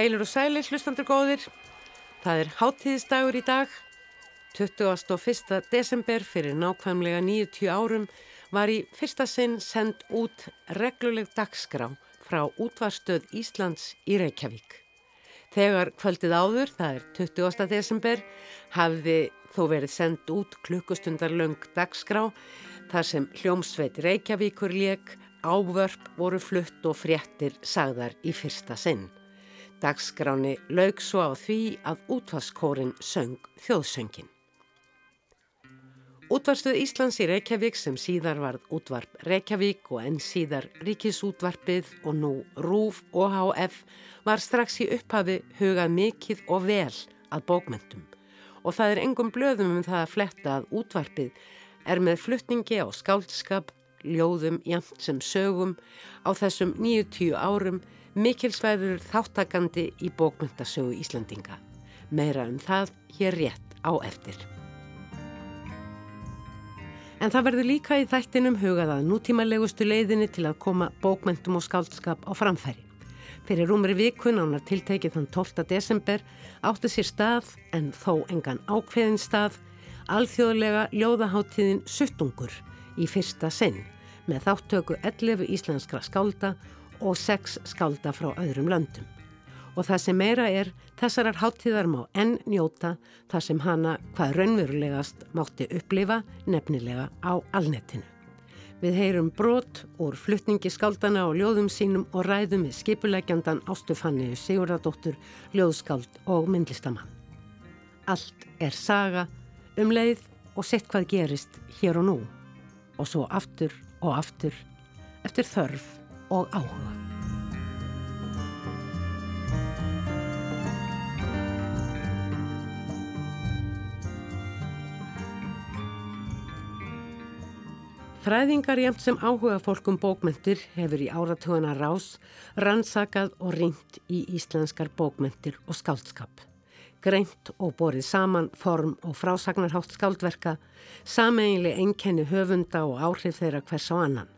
Heilur og sælir, hlustandur góðir. Það er háttíðisdagur í dag. 21. desember fyrir nákvæmlega 90 árum var í fyrsta sinn sendt út regluleg dagskrá frá útvarstöð Íslands í Reykjavík. Þegar kvöldið áður, það er 20. desember, hafði þó verið sendt út klukkustundar löng dagskrá þar sem hljómsveit Reykjavíkur lék, ávörp voru flutt og fréttir sagðar í fyrsta sinn. Dagskráni laug svo á því að útvarskórin söng þjóðsöngin. Útvarstuð Íslands í Reykjavík sem síðar varð útvarp Reykjavík og enn síðar Ríkisútvarpið og nú RÚF og HF var strax í upphafi hugað mikið og vel að bókmentum og það er engum blöðum um það að fletta að útvarpið er með flutningi á skáldskap, ljóðum, jamt sem sögum á þessum 90 árum mikilsvæður þáttakandi í bókmyndasögu Íslandinga. Meira um það hér rétt á eftir. En það verður líka í þættinum hugað að nútímalegustu leiðinni til að koma bókmyndum og skaldskap á framfæri. Fyrir rúmri vikun ánar tiltekið þann 12. desember átti sér stað, en þó engan ákveðin stað, alþjóðlega ljóðaháttíðin Suttungur í fyrsta sinn með þáttöku 11 íslenskra skálda og sex skálda frá öðrum löndum. Og það sem meira er, þessarar háttíðar má enn njóta þar sem hana hvað raunverulegast mátti upplifa nefnilega á alnettinu. Við heyrum brot úr flutningi skáldana og ljóðum sínum og ræðum við skipulegjandan Ástufanniðu Sigurðardóttur, ljóðskáld og myndlistamann. Allt er saga, um leið og sett hvað gerist hér og nú og svo aftur og aftur eftir þörf og áhuga. Fræðingar jæmt sem áhuga fólkum bókmentir hefur í áratugana rás rannsakað og ringt í íslenskar bókmentir og skáldskap. Greint og borið saman form og frásagnarhátt skáldverka, sameinlega einkenni höfunda og áhrif þeirra hvers á annan.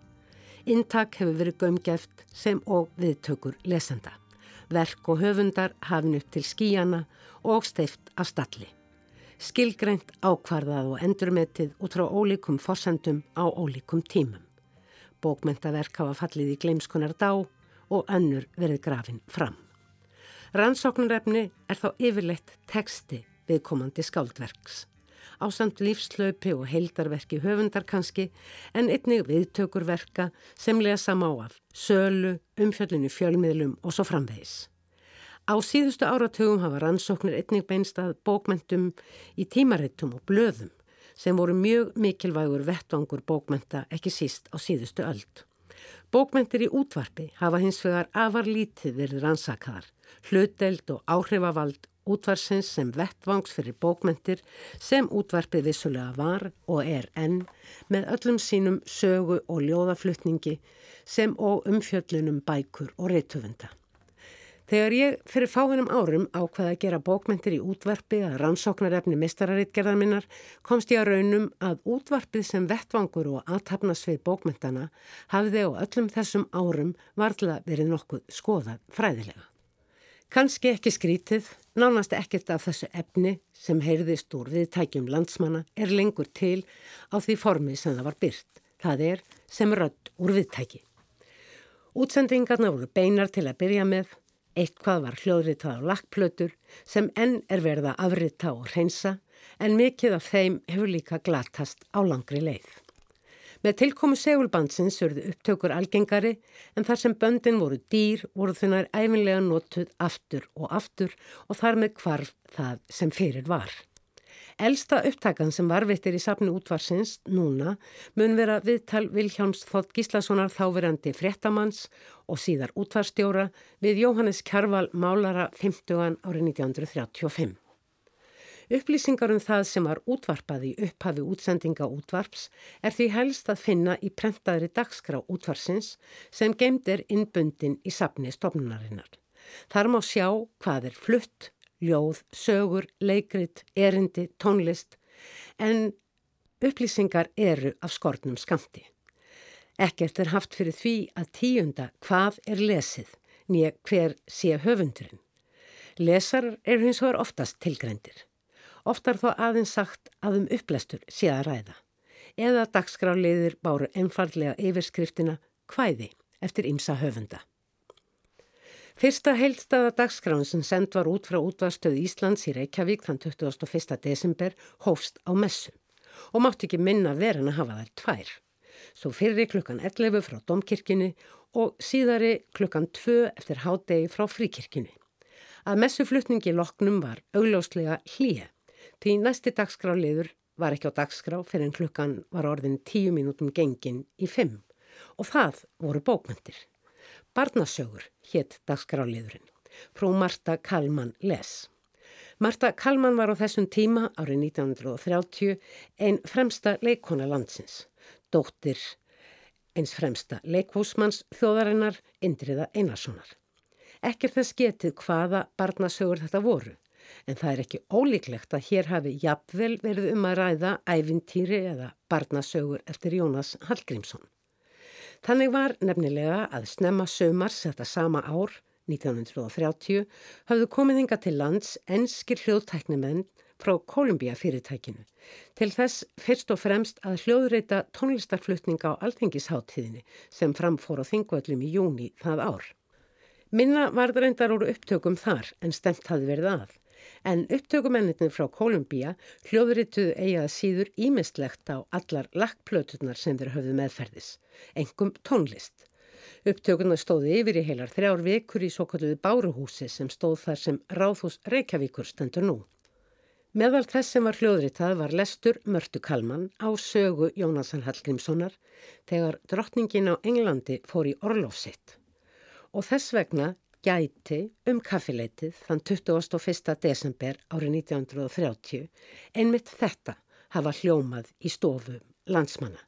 Intak hefur verið gömgeft sem og viðtökur lesenda. Verk og höfundar hafn upp til skíjana og steift af stalli. Skilgreint ákvarðað og endurmetið út frá ólíkum forsendum á ólíkum tímum. Bókmentaverk hafa fallið í gleimskunar dá og önnur verið grafin fram. Rannsóknarefni er þá yfirleitt teksti viðkomandi skáldverks ásamt lífslaupi og heildarverki höfundar kannski en einnig viðtökurverka sem lesa má af sölu, umfjöllinu fjölmiðlum og svo framvegis. Á síðustu áratugum hafa rannsóknir einnig beinst að bókmentum í tímarittum og blöðum sem voru mjög mikilvægur vettvangur bókmenta ekki síst á síðustu öld. Bókmentir í útvarpi hafa hins vegar afar lítið verið rannsakaðar, hluteld og áhrifavald útvarsins sem vettvangs fyrir bókmentir sem útvarpið vissulega var og er enn með öllum sínum sögu og ljóðaflutningi sem og umfjöllunum bækur og reytufunda. Þegar ég fyrir fáinum árum ákvaði að gera bókmentir í útvarpi að rannsóknarefni mistararitgerðar minnar komst ég að raunum að útvarpið sem vettvangur og aðtapnast við bókmentana hafði á öllum þessum árum varðla verið nokkuð skoðað fræðilega. Kanski ekki skrítið, nánast ekkert af þessu efni sem heyrðist úr viðtækjum landsmanna er lengur til á því formi sem það var byrt. Það er sem rödd úr viðtæki. Útsendingarna voru beinar til að byrja með, eitthvað var hljóðritað á lakkplötur sem enn er verða að afrita og hreinsa en mikið af þeim hefur líka glatast á langri leið. Með tilkomu segulbandsins urðu upptökur algengari en þar sem böndin voru dýr voru þunnar æfinlega notuð aftur og aftur og þar með kvarf það sem fyrir var. Elsta upptakan sem varvittir í safni útvarsins núna mun vera viðtal Viljáms Þótt Gíslasonar þáverandi fréttamanns og síðar útvarstjóra við Jóhannes Kjarval Málara 50. árið 1935. Upplýsingar um það sem var útvarpað í upphafi útsendinga útvarps er því helst að finna í prentaðri dagskrá útvarsins sem gemd er innbundin í sapni stofnunarinnar. Þar má sjá hvað er flutt, ljóð, sögur, leikrit, erindi, tónlist en upplýsingar eru af skortnum skamti. Ekkert er haft fyrir því að tíunda hvað er lesið, nýja hver sé höfundurinn. Lesar eru hins vegar oftast tilgrændir. Oftar þó aðeins sagt að um upplestur sé að ræða. Eða dagskráliðir báru einfallega yfirskriftina hvæði eftir ymsa höfunda. Fyrsta heilstaða dagskráin sem send var út frá útvarstöð Íslands í Reykjavík þann 21. desember hófst á messu og mátti ekki minna verðan að hafa þær tvær. Svo fyrri klukkan 11 frá domkirkjunni og síðari klukkan 2 eftir hádegi frá fríkirkjunni. Að messuflutningi loknum var augljóslega hlýja því næsti dagskráliður var ekki á dagskrá fyrir en klukkan var orðin 10 mínútum gengin í 5 og það voru bókmyndir. Barnasögur hétt dagskráliðurinn. Frú Marta Kalman les. Marta Kalman var á þessum tíma árið 1930 einn fremsta leikona landsins. Dóttir eins fremsta leikhúsmanns þjóðarinnar Indriða Einarssonar. Ekkert þess getið hvaða barnasögur þetta voru en það er ekki ólíklegt að hér hafi jafnvel verið um að ræða ævintýri eða barnasögur eftir Jónas Hallgrímsson. Þannig var nefnilega að snemma sömars þetta sama ár, 1930, hafðu komið hinga til lands enskir hljóðtæknumenn frá Kolumbia fyrirtækinu til þess fyrst og fremst að hljóðreita tónlistarflutninga á alþingisháttíðinni sem framfór á þingvöllum í júni það ár. Minna var reyndar úr upptökum þar en stemt hafi verið að en upptökumennitinn frá Kolumbía hljóðrituðu eigað síður ímistlegt á allar lakkplöturnar sem þeir höfðu meðferðis, engum tónlist. Upptökunar stóði yfir í heilar þrjár vikur í svo kalluði Báruhúsi sem stóð þar sem Ráðhús Reykjavíkur stendur nú. Meðal þess sem var hljóðritað var lestur Mörtu Kalman á sögu Jónasan Hallgrímssonar þegar drottningin á Englandi fór í orlofsitt. Og þess vegna gæti um kaffileitið þann 21. desember árið 1930 einmitt þetta hafa hljómað í stofu landsmanna.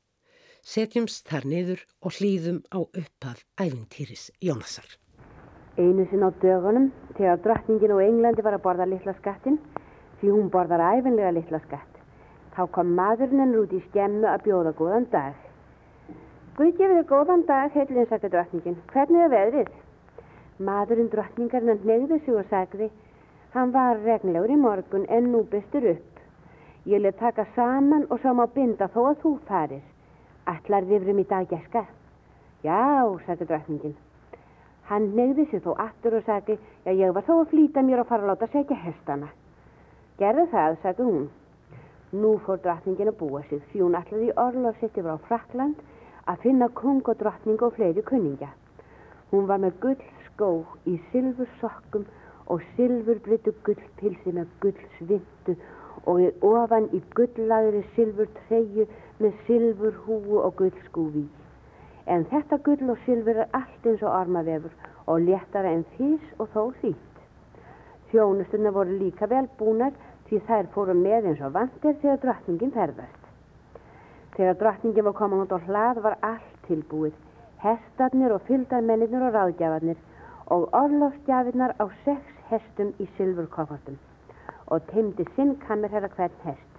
Setjumst þar niður og hlýðum á upphaf æfintýris Jónasar. Einu sinn á dögunum þegar drottningin og Englandi var að borða litla skattin því hún borðar æfinlega litla skatt. Þá kom maðurinn en út í skemmu að bjóða góðan dag. Guð gefið þér góðan dag, heilin, sagði drottningin. Hvernig er veðrið? Maðurinn drottningarinn neyði sig og sagði Hann var regnilegur í morgun en nú bestur upp. Ég let taka saman og sá má binda þó að þú farir. Allar þifrum í dag gerska. Já, sagði drottningin. Hann neyði sig þó aftur og sagði Já, ég var þó að flýta mér og fara að láta segja hestana. Gerðu það, sagði hún. Nú fór drottningin að búa sig því hún allar í orlof sitt yfir á Frakland að finna kung og drottning og fleiri kunningja. Hún var með gull skó í sylfursokkum og sylfurbryttu gullpilsi með gullsvindu og ofan í gullaðri sylfurtreyju með sylfurhúu og gullskúfi. En þetta gull og sylfur er allt eins og armavefur og léttara en fís og þó hlýtt. Þjónustunna voru líka vel búnar því þær fóru með eins og vandir þegar drottningin ferðast. Þegar drottningin var komin út á hlað var allt tilbúið. Hestarnir og fylgdarmenninir og ráðgjafarnir og orlofsgjafinnar á sex hestum í sylfurkoffartum og teimdi sinn kammerherra hvern hest.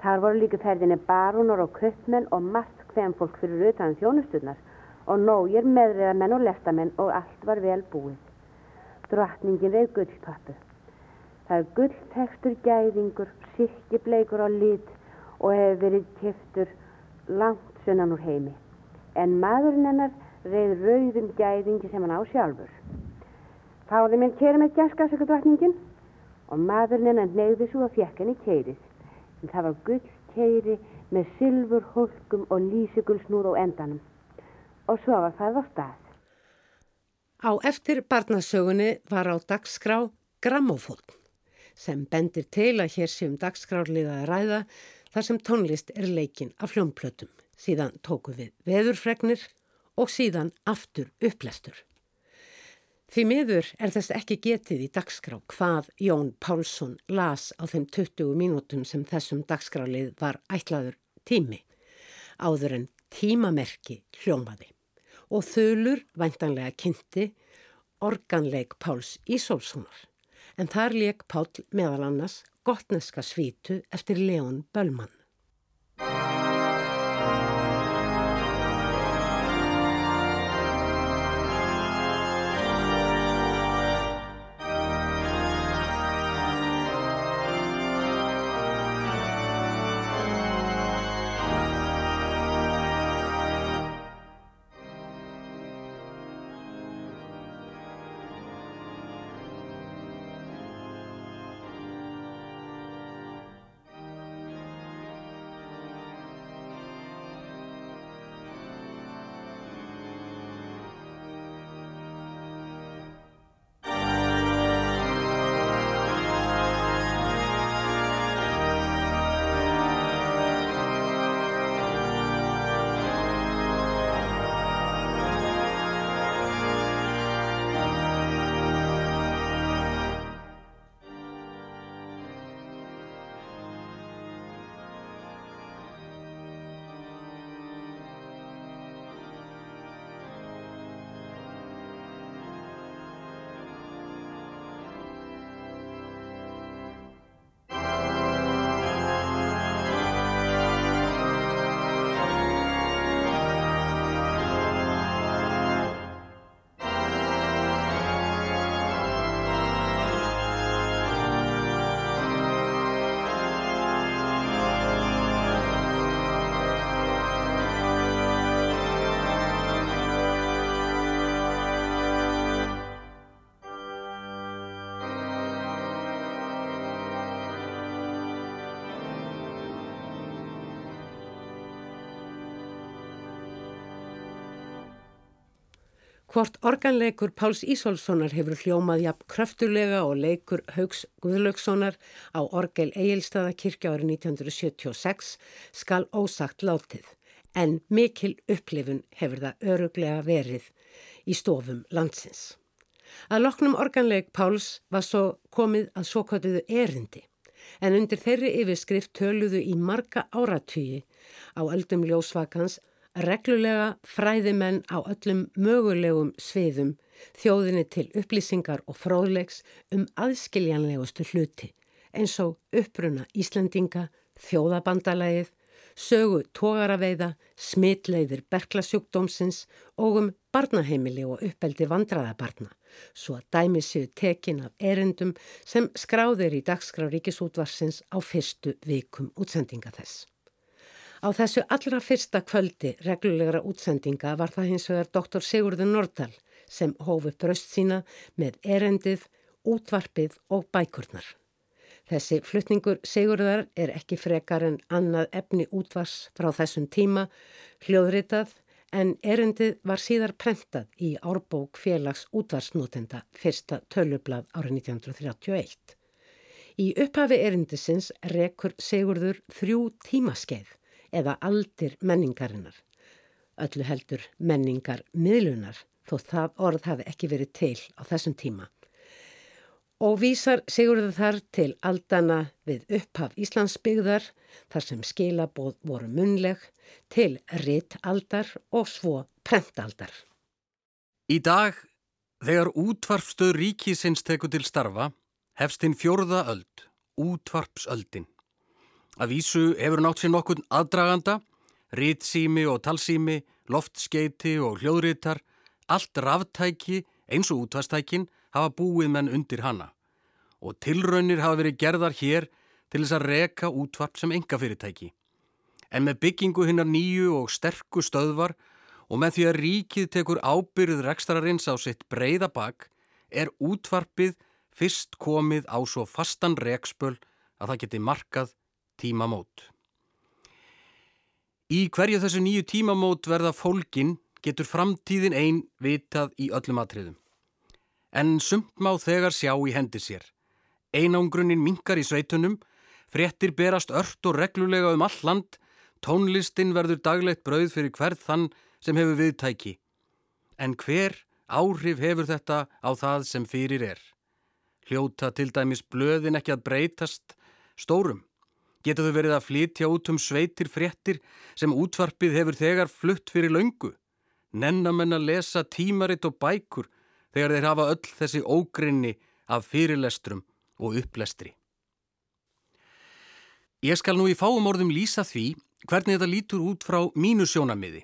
Þar voru líka ferðinni barónur og köpmenn og margt hvem fólk fyrir auðvitaðan þjónusturnar og nógir meðriðamenn og lestamenn og allt var vel búið. Drottningin reyð gullpappu. Það er gulltekstur gæðingur, sirkibleikur á lit og hefur verið keftur langt sunnan úr heimi. En maðurinn hennar reyð rauðum gæðingi sem hann á sjálfur. Fáði mér keri með gæskasöku drottningin og maðurinn hennar neyði svo að fjekk henni kerið. En það var gull keri með sylfur, holkum og lísugulsnúð á endanum. Og svo var það á stað. Á eftir barnasögunni var á dagskrá Grammofón sem bendir til að hér séum dagskrárliða að ræða þar sem tónlist er leikin af hljómplötum. Síðan tóku við veðurfregnir og síðan aftur upplestur. Því miður er þess ekki getið í dagskrá hvað Jón Pálsson las á þeim 20 mínútum sem þessum dagskrálið var ætlaður tími, áður en tímamerki hljómaði og þölur væntanlega kynnti organleik Páls Ísólfssonar en þar leik Pál meðal annars gotneska svítu eftir Leon Böllmann. Hvort organleikur Páls Ísólfssonar hefur hljómað jafn kröftulega og leikur Haugs Guðlaugssonar á orgel Egilstaðakirkja árið 1976 skal ósagt látið en mikil upplifun hefur það öruglega verið í stofum landsins. Að loknum organleik Páls var svo komið að svo kvætuðu erindi en undir þeirri yfirskrift töluðu í marga áratýji á öldum ljósvakans reglulega fræðimenn á öllum mögulegum sviðum þjóðinni til upplýsingar og fróðlegs um aðskiljanlegustu hluti eins og uppruna Íslandinga, þjóðabandalægið, sögu tógaraveiða, smitleiðir berglasjúkdómsins og um barnaheimili og uppeldi vandraðabarna, svo að dæmi séu tekin af erendum sem skráðir í dagskrá ríkisútvarsins á fyrstu vikum útsendinga þess. Á þessu allra fyrsta kvöldi reglulegra útsendinga var það hins vegar doktor Sigurður Nordal sem hófu bröst sína með erendið, útvarpið og bækurnar. Þessi flutningur Sigurðar er ekki frekar en annað efni útvars frá þessum tíma, hljóðritað, en erendið var síðar prentað í árbók félags útvarsnútenda fyrsta tölublað árið 1931. Í upphafi erendisins rekur Sigurður þrjú tímaskeið eða aldir menningarinnar. Öllu heldur menningar miðlunar þó það orð hafi ekki verið til á þessum tíma. Og vísar Sigurður þar til aldana við upphaf Íslandsbyggðar þar sem skilabóð voru munleg til rittaldar og svo prentaldar. Í dag, þegar útvarpstöð ríkisins tekur til starfa, hefst hinn fjórða öld, útvarpsöldin. Að vísu hefur nátt sér nokkurn aðdraganda, ritsými og talsými, loftskeiti og hljóðritar, allt ráftæki eins og útvastækin hafa búið menn undir hana og tilraunir hafa verið gerðar hér til þess að reka útvarp sem enga fyrirtæki. En með byggingu hinnar nýju og sterku stöðvar og með því að ríkið tekur ábyrð rekstrarins á sitt breyða bak er útvarpið fyrst komið á svo fastan rekspöl að það geti markað tímamót. Í hverju þessu nýju tímamót verða fólkin getur framtíðin einn vitað í öllum atriðum. En sumt má þegar sjá í hendi sér. Einangrunin minkar í sveitunum, fréttir berast ört og reglulega um all land, tónlistin verður daglegt brauð fyrir hvert þann sem hefur viðtæki. En hver áhrif hefur þetta á það sem fyrir er. Hljóta til dæmis blöðin ekki að breytast stórum. Geta þau verið að flytja út um sveitir fréttir sem útvarpið hefur þegar flutt fyrir laungu? Nennamenn að lesa tímaritt og bækur þegar þeir hafa öll þessi ógrinni af fyrirlestrum og upplestri. Ég skal nú í fáum orðum lýsa því hvernig þetta lítur út frá mínu sjónamiði.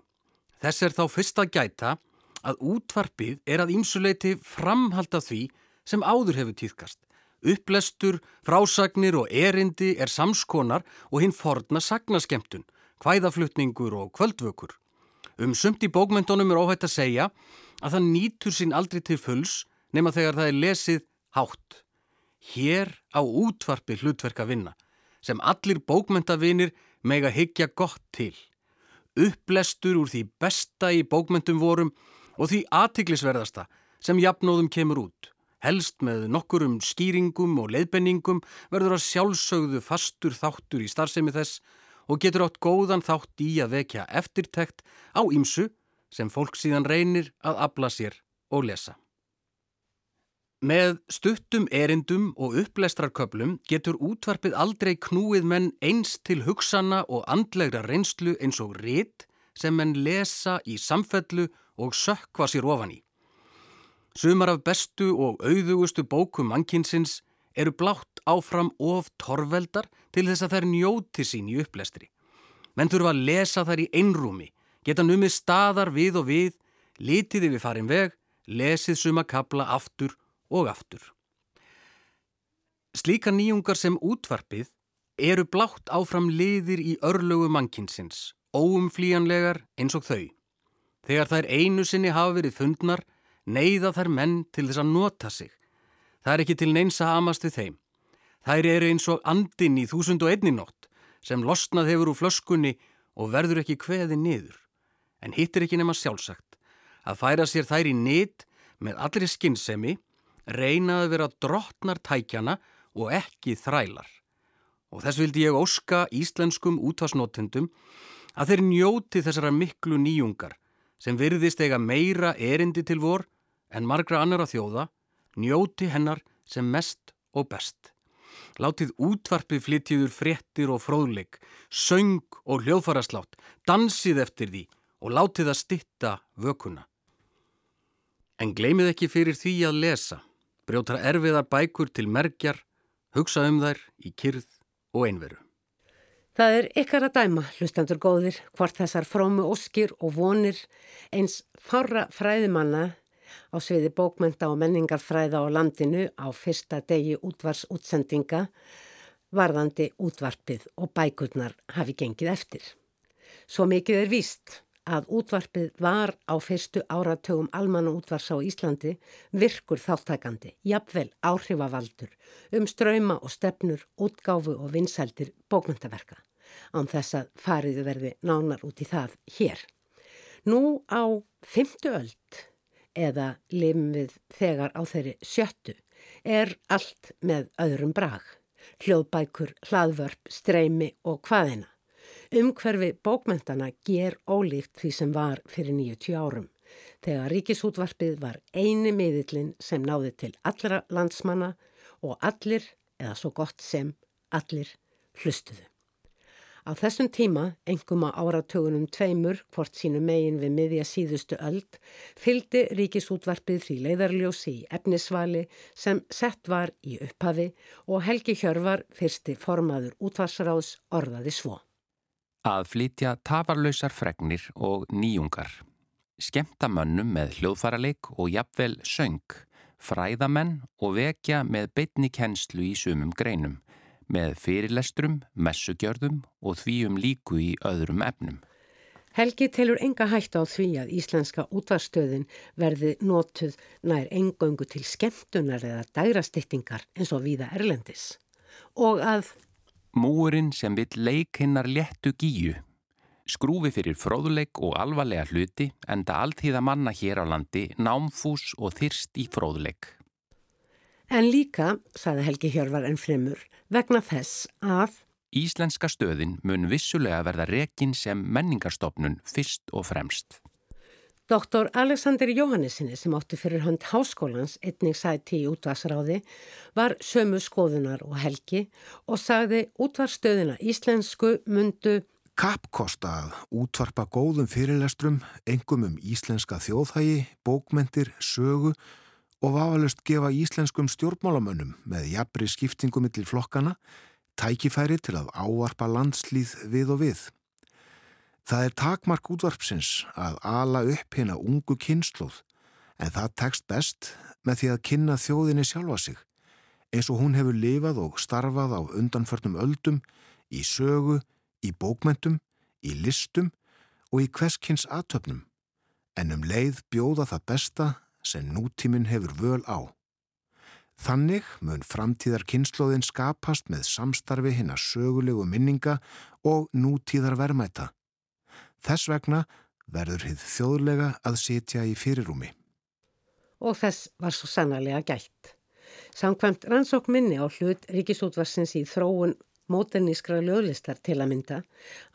Þess er þá fyrst að gæta að útvarpið er að ýmsuleiti framhalda því sem áður hefur týðkast. Upplestur, frásagnir og erindi er samskonar og hinn forna sagnaskemtun, hvæðaflutningur og kvöldvökur. Um sumt í bókmyndunum er óhætt að segja að það nýtur sín aldrei til fulls nema þegar það er lesið hátt. Hér á útvarpi hlutverk að vinna, sem allir bókmyndavinir mega higgja gott til. Upplestur úr því besta í bókmyndum vorum og því aðtiklisverðasta sem jafnóðum kemur út helst með nokkurum skýringum og leiðbenningum verður að sjálfsögðu fastur þáttur í starfsemi þess og getur átt góðan þátt í að vekja eftirtekt á ímsu sem fólk síðan reynir að abla sér og lesa. Með stuttum erindum og upplestrarköplum getur útvarpið aldrei knúið menn eins til hugsana og andlegra reynslu eins og rétt sem menn lesa í samfellu og sökva sér ofan í. Sumar af bestu og auðugustu bókum mannkinsins eru blátt áfram of torveldar til þess að þær njóti sín í upplestri. Menn þurfa að lesa þær í einrúmi, geta numið staðar við og við, litiði við farin veg, lesið suma kabla aftur og aftur. Slíka nýjungar sem útvarpið eru blátt áfram liðir í örlögu mannkinsins, óumflíjanlegar eins og þau. Þegar þær einu sinni hafa verið fundnar, neyða þær menn til þess að nota sig. Það er ekki til neins að hamast við þeim. Þær eru eins og andin í þúsund og einni nótt sem losnað hefur úr flöskunni og verður ekki kveði niður. En hittir ekki nema sjálfsagt að færa sér þær í nýtt með allri skinnsemi, reyna að vera drottnar tækjana og ekki þrælar. Og þess vildi ég óska íslenskum útvarsnótendum að þeir njóti þessara miklu nýjungar sem virðist eiga meira erindi til vor en margra annara þjóða njóti hennar sem mest og best. Látið útvarpið flytjiður fréttir og fróðleik, söng og hljóðfaraslátt, dansið eftir því og látið að stitta vökuna. En gleymið ekki fyrir því að lesa, brjóta erfiðar bækur til merkjar, hugsa um þær í kyrð og einveru. Það er ykkar að dæma, hlustandur góðir, hvort þessar frómu óskir og vonir eins fára fræðimanna á sviði bókmenta og menningarfræða á landinu á fyrsta degi útvarsútsendinga varðandi útvarpið og bækurnar hafi gengið eftir. Svo mikið er víst að útvarpið var á fyrstu áratögum almanna útvars á Íslandi virkur þáttakandi, jafnvel áhrifavaldur um ströyma og stefnur, útgáfu og vinsældir bókmyndaverka án þess að fariðu verði nánar út í það hér. Nú á fymtu öld eða limum við þegar á þeirri sjöttu er allt með öðrum brag, hljóðbækur, hlaðvörp, streymi og hvaðina. Umhverfi bókmentana ger ólíkt því sem var fyrir 90 árum, þegar ríkisútvarpið var eini miðillin sem náði til allra landsmanna og allir, eða svo gott sem, allir hlustuðu. Á þessum tíma, engum á áratögunum tveimur, hvort sínu megin við miðja síðustu öld, fyldi ríkisútvarpið því leiðarljósi í efnisvali sem sett var í upphafi og Helgi Hjörvar, fyrsti formaður útvarsráðs, orðaði svo. Að flytja tafarlausar fregnir og nýjungar. Skemta mönnum með hljóðfaraleik og jafnvel söng, fræðamenn og vekja með beitni kennslu í sumum greinum með fyrirlestrum, messugjörðum og því um líku í öðrum efnum. Helgi telur enga hægt á því að íslenska útvarstöðin verði nótuð nær engöngu til skemmtunar eða dærastittingar eins og viða erlendis. Og að Múurinn sem vill leik hinnar léttu gíu. Skrúfi fyrir fróðuleik og alvarlega hluti enda alltíða manna hér á landi námfús og þyrst í fróðuleik. En líka, saði Helgi Hjörvar enn fremur, vegna þess að Íslenska stöðin mun vissulega verða rekin sem menningarstofnun fyrst og fremst. Doktor Alexander Jóhannesinni sem átti fyrir hönd háskólans einning sæti í útvarsráði var sömu skoðunar og helgi og sagði útvarstöðina íslensku mundu Kappkosta að útvarpa góðum fyrirlestrum, engum um íslenska þjóðhægi, bókmentir, sögu og vafalust gefa íslenskum stjórnmálamönnum með jafnri skiptingum millir flokkana tækifæri til að ávarpa landslýð við og við. Það er takmark útvarpsins að ala upp hérna ungu kynnslóð en það tekst best með því að kynna þjóðinni sjálfa sig eins og hún hefur lifað og starfað á undanförnum öldum í sögu, í bókmentum, í listum og í hverskins aðtöfnum en um leið bjóða það besta sem nútíminn hefur völ á. Þannig mun framtíðar kynnslóðin skapast með samstarfi hinn að sögulegu minninga og nútíðar vermæta Þess vegna verður hið þjóðlega að sitja í fyrirúmi. Og þess var svo sannarlega gætt. Samkvæmt rannsók minni á hlut Ríkisútvarsins í þróun móternískra ljóðlistar til að mynda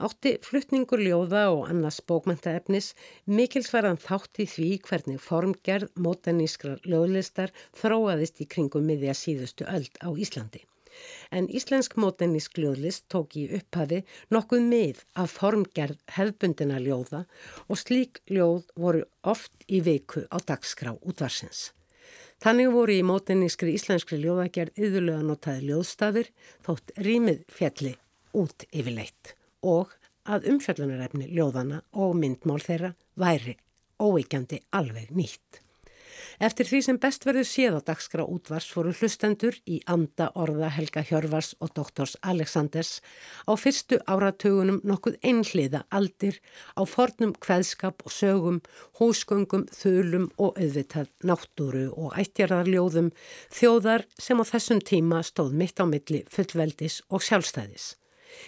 átti fluttningur ljóða og annars bókmæntaefnis mikilsverðan þátt í því hvernig formgerð móternískra ljóðlistar þróaðist í kringum miðja síðustu öld á Íslandi en íslensk mótennísk ljóðlist tók í upphafi nokkuð mið af formgerð hefbundina ljóða og slík ljóð voru oft í viku á dagskrá útvarsins. Þannig voru í mótennískri íslenskri ljóðagerð yðurlega notaði ljóðstafir þótt rýmið fjalli út yfirleitt og að umfjallunarefni ljóðana og myndmál þeirra væri óeikjandi alveg nýtt. Eftir því sem best verður séð á dagskrá útvars fóru hlustendur í anda orða Helga Hjörvars og doktors Aleksanders á fyrstu áratugunum nokkuð einhliða aldir á fornum kveðskap og sögum, húsgöngum, þulum og auðvitað náttúru og ættjarðarljóðum þjóðar sem á þessum tíma stóð mitt á milli fullveldis og sjálfstæðis.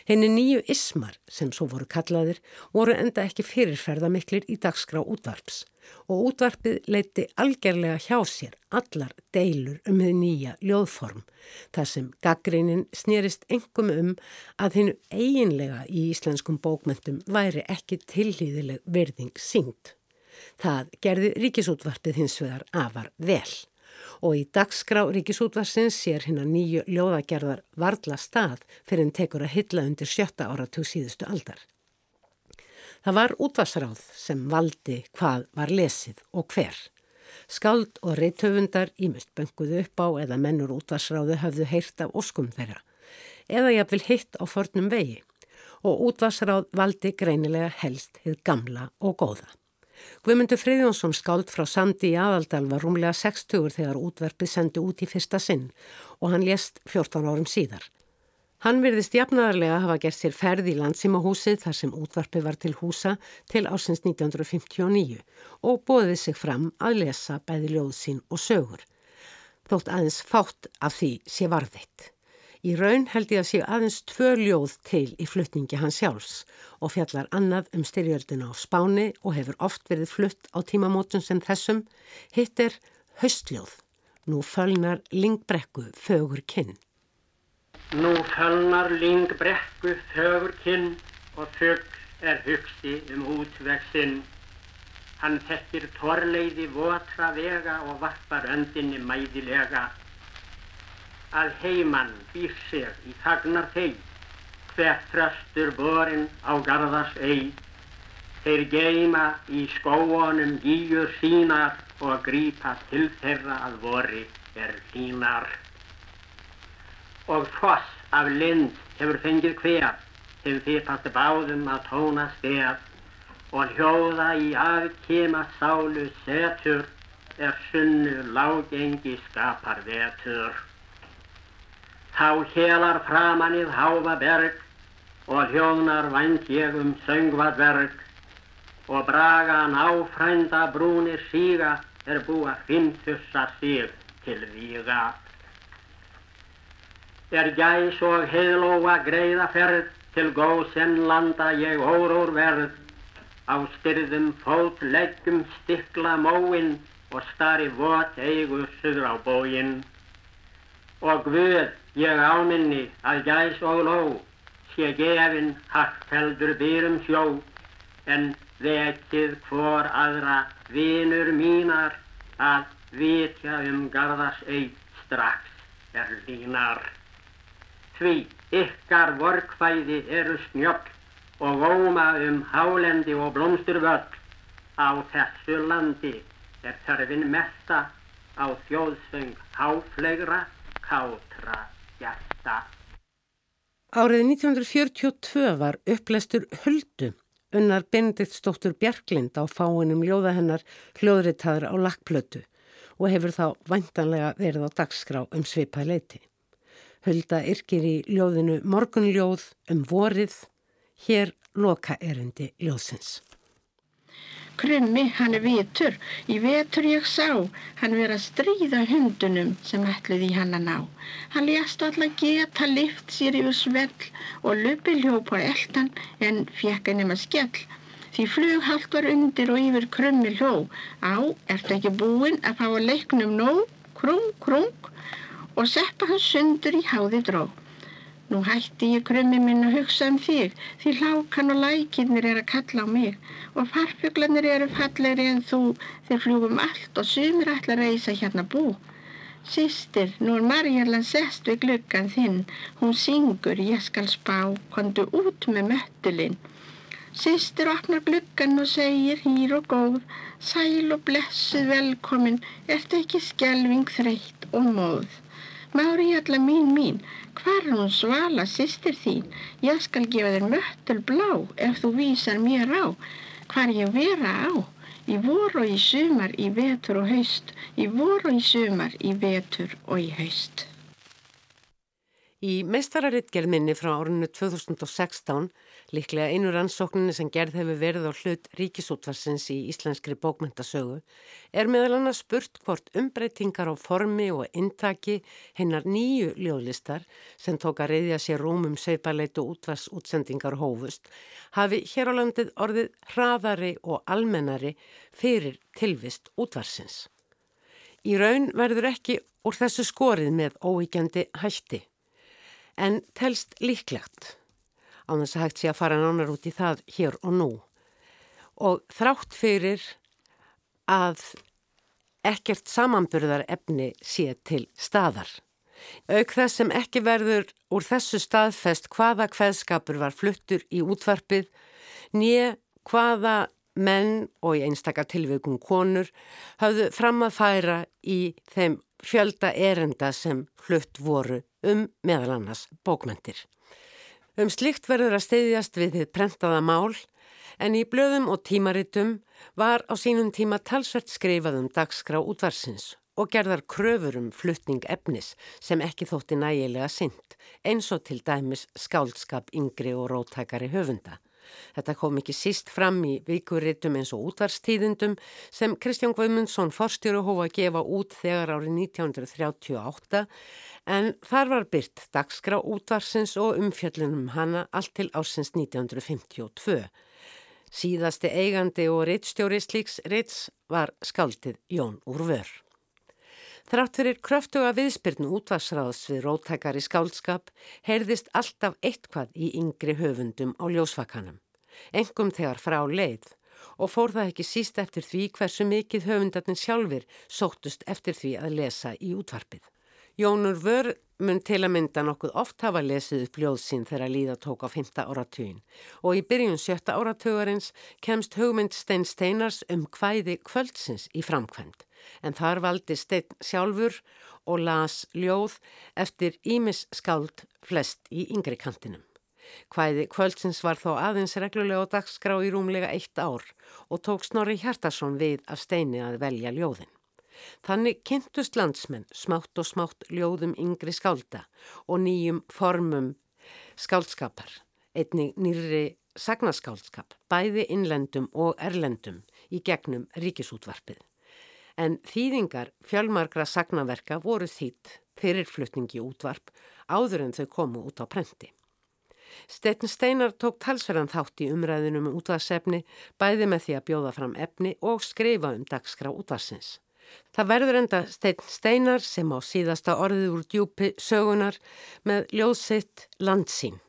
Henni nýju ismar, sem svo voru kallaðir, voru enda ekki fyrirferðamiklir í dagskrá útvarps og útvarpið leiti algerlega hjá sér allar deilur um þið nýja ljóðform, þar sem gaggreinin snýrist engum um að hennu eiginlega í íslenskum bókmentum væri ekki tillýðileg verðing syngt. Það gerði ríkisútvarpið hins vegar afar vel og í dagskrá Ríkisútvarsins sér hinn að nýju ljóðagerðar varðla stað fyrir henn tekur að hylla undir sjötta áratug síðustu aldar. Það var útvarsráð sem valdi hvað var lesið og hver. Skáld og reythöfundar ímest bönguðu upp á eða mennur útvarsráðu höfðu heyrt af óskum þeirra eða jáfnvel hitt á förnum vegi og útvarsráð valdi greinilega helst hið gamla og góða. Guðmundur Freyðjónsson skáld frá Sandi í aðaldal var rúmlega 60 þegar útverfið sendi út í fyrsta sinn og hann lést 14 árum síðar. Hann virðist jafnaðarlega að hafa gert sér ferð í landsímahúsið þar sem útvarpið var til húsa til ásins 1959 og bóðið sig fram að lesa bæði ljóð sín og sögur. Þótt aðeins fátt af því sé varðitt. Í raun held ég að sé aðeins tvö ljóð til í flutningi hans sjálfs og fjallar annað um styrjöldina á spáni og hefur oft verið flutt á tímamótun sem þessum, hitt er höstljóð. Nú fölnar lingbrekku fögur kinn. Nú fölnar lingbrekku fögur kinn og þögg er hugsi um útvegsinn. Hann þekkir torleiði votra vega og varpar öndinni mæðilega að heimann býr sér í þagnar þeir, hvert þröstur borin á garðas eið. Þeir geima í skóonum gíur sínar og grípa til þeirra að vori er þínar. Og foss af lind hefur fengið hver, hefur þýpast báðum að tóna stef og hljóða í afkema sálu setur er sunnu lágengi skapar vetur. Þá hélar framannið háfa berg og hljóðnar vænt ég um söngvatverg og bragan áfrænda brúnir síga er búa finntussa sig til víga. Er gæs og heilóa greiða ferð til góðsenn landa ég órór verð. Á styrðum fót leggjum stikla móin og starri vot eigur suður á bógin og Guð Ég áminni að gæs og ló sé gefin hart heldur býrum sjó en vekið hvor aðra vinur mínar að vitja um garðas eitt strax er línar. Því ykkar vorkvæði eru snjöpp og óma um hálendi og blómsturvöll. Á þessu landi er þörfin mesta á þjóðsöng háflegra kátra hjarta. Árið 1942 var upplestur Huldu, unnar Benediktsdóttur Bjarklind á fáinum ljóða hennar hljóðritaður á lakkplötu og hefur þá vantanlega verið á dagskrá um svipað leiti. Hulda yrkir í ljóðinu Morgunljóð um vorið, hér loka erindi ljóðsins. Krummi, hann er vitur, í vetur ég sá, hann verið að stríða hundunum sem ætluði hann að ná. Hann lést alltaf geta lift sér yfir svell og lupi hljópa eldan en fjekk henni með skell. Því flughallt var undir og yfir krummi hló. Á, ertu ekki búinn að fá að leiknum nóg, krung, krung og seppa hans sundur í háði dró. Nú hætti ég krummi minn að hugsa um þig því hlákan og lækinnir er að kalla á mig og farfuglanir eru fallegri en þú þeir fljúum allt og sumir ætla að reysa hérna bú. Sistir, nú er Marjarlan sest við gluggan þinn, hún syngur, ég skal spá, kondu út með möttulinn. Sistir opnar gluggan og segir hýr og góð, sæl og blessuð velkomin, ert ekki skjelving þreytt og móð. Mári alla mín mín, hvar hún svala sýstir þín? Ég skal gefa þér möttul blá ef þú vísar mér á hvar ég vera á. Í vor og í sumar, í vetur og haust, í vor og í sumar, í vetur og í haust. Í meistararitgerðminni frá árunnu 2016, líklega einu rannsókninni sem gerð hefur verið á hlut ríkisútvarsins í íslenskri bókmyndasögu, er meðal annars spurt hvort umbreytingar á formi og intaki hennar nýju ljóðlistar sem tók að reyðja sér rúmum seipaleit og útvarsútsendingar hófust, hafi hér á landið orðið hraðari og almennari fyrir tilvist útvarsins. Í raun verður ekki úr þessu skorið með óíkjandi hætti en telst líklegt á þess að hægt sé að fara nánar út í það hér og nú og þrátt fyrir að ekkert samanburðar efni sé til staðar. Auk þess sem ekki verður úr þessu staðfest hvaða hveðskapur var fluttur í útvarpið, nýja hvaða menn og í einstakar tilveikum konur hafðu fram að færa í þeim fjölda erenda sem flutt voru um meðal annars bókmentir. Um slikt verður að steyðjast við þið prentaða mál en í blöðum og tímaritum var á sínum tíma talsvert skrifað um dagskrá útvarsins og gerðar kröfur um fluttning efnis sem ekki þótti nægilega synd eins og til dæmis skáldskap yngri og róttakari höfunda. Þetta kom ekki síst fram í vikuritum eins og útvarstíðindum sem Kristján Guðmundsson forstjóru hófa að gefa út þegar árið 1938 en þar var byrt dagskrá útvarsins og umfjöllunum hana allt til ásins 1952. Síðasti eigandi og reittstjóri slíks reitts var skaldið Jón Úrvör. Þrátt fyrir kröftuga viðspyrnu útvarsráðs við róttakari skáldskap heyrðist alltaf eitthvað í yngri höfundum á ljósfakanum. Engum þegar frá leið og fór það ekki síst eftir því hversu mikið höfundarnir sjálfur sóttust eftir því að lesa í útvarpið. Jónur Vör mun til að mynda nokkuð oft hafa lesið upp ljóð sín þegar líða tók á 5. áratugin og í byrjun 7. áratugarins kemst hugmynd Stein Steinars um hvæði kvöldsins í framkvæmt en þar valdi Stein sjálfur og las ljóð eftir Ímis skáld flest í yngri kantinum. Hvæði kvöldsins var þó aðeins reglulega á dagskrá í rúmlega eitt ár og tók Snorri Hjartarsson við af Steini að velja ljóðin. Þannig kynntust landsmenn smátt og smátt ljóðum yngri skálda og nýjum formum skáldskapar, einnig nýri sagnaskálskap, bæði innlendum og erlendum í gegnum ríkisútvarpið. En þýðingar fjölmarkra sagnaverka voru þýtt fyrir flutningi útvarp áður en þau komu út á prenti. Steinn Steinar tók talsverðan þátt í umræðinum um útvarsefni bæði með því að bjóða fram efni og skrifa um dagskrá útvarsins. Það verður enda Steinn Steinar sem á síðasta orðið úr djúpi sögunar með ljóðsitt landsín.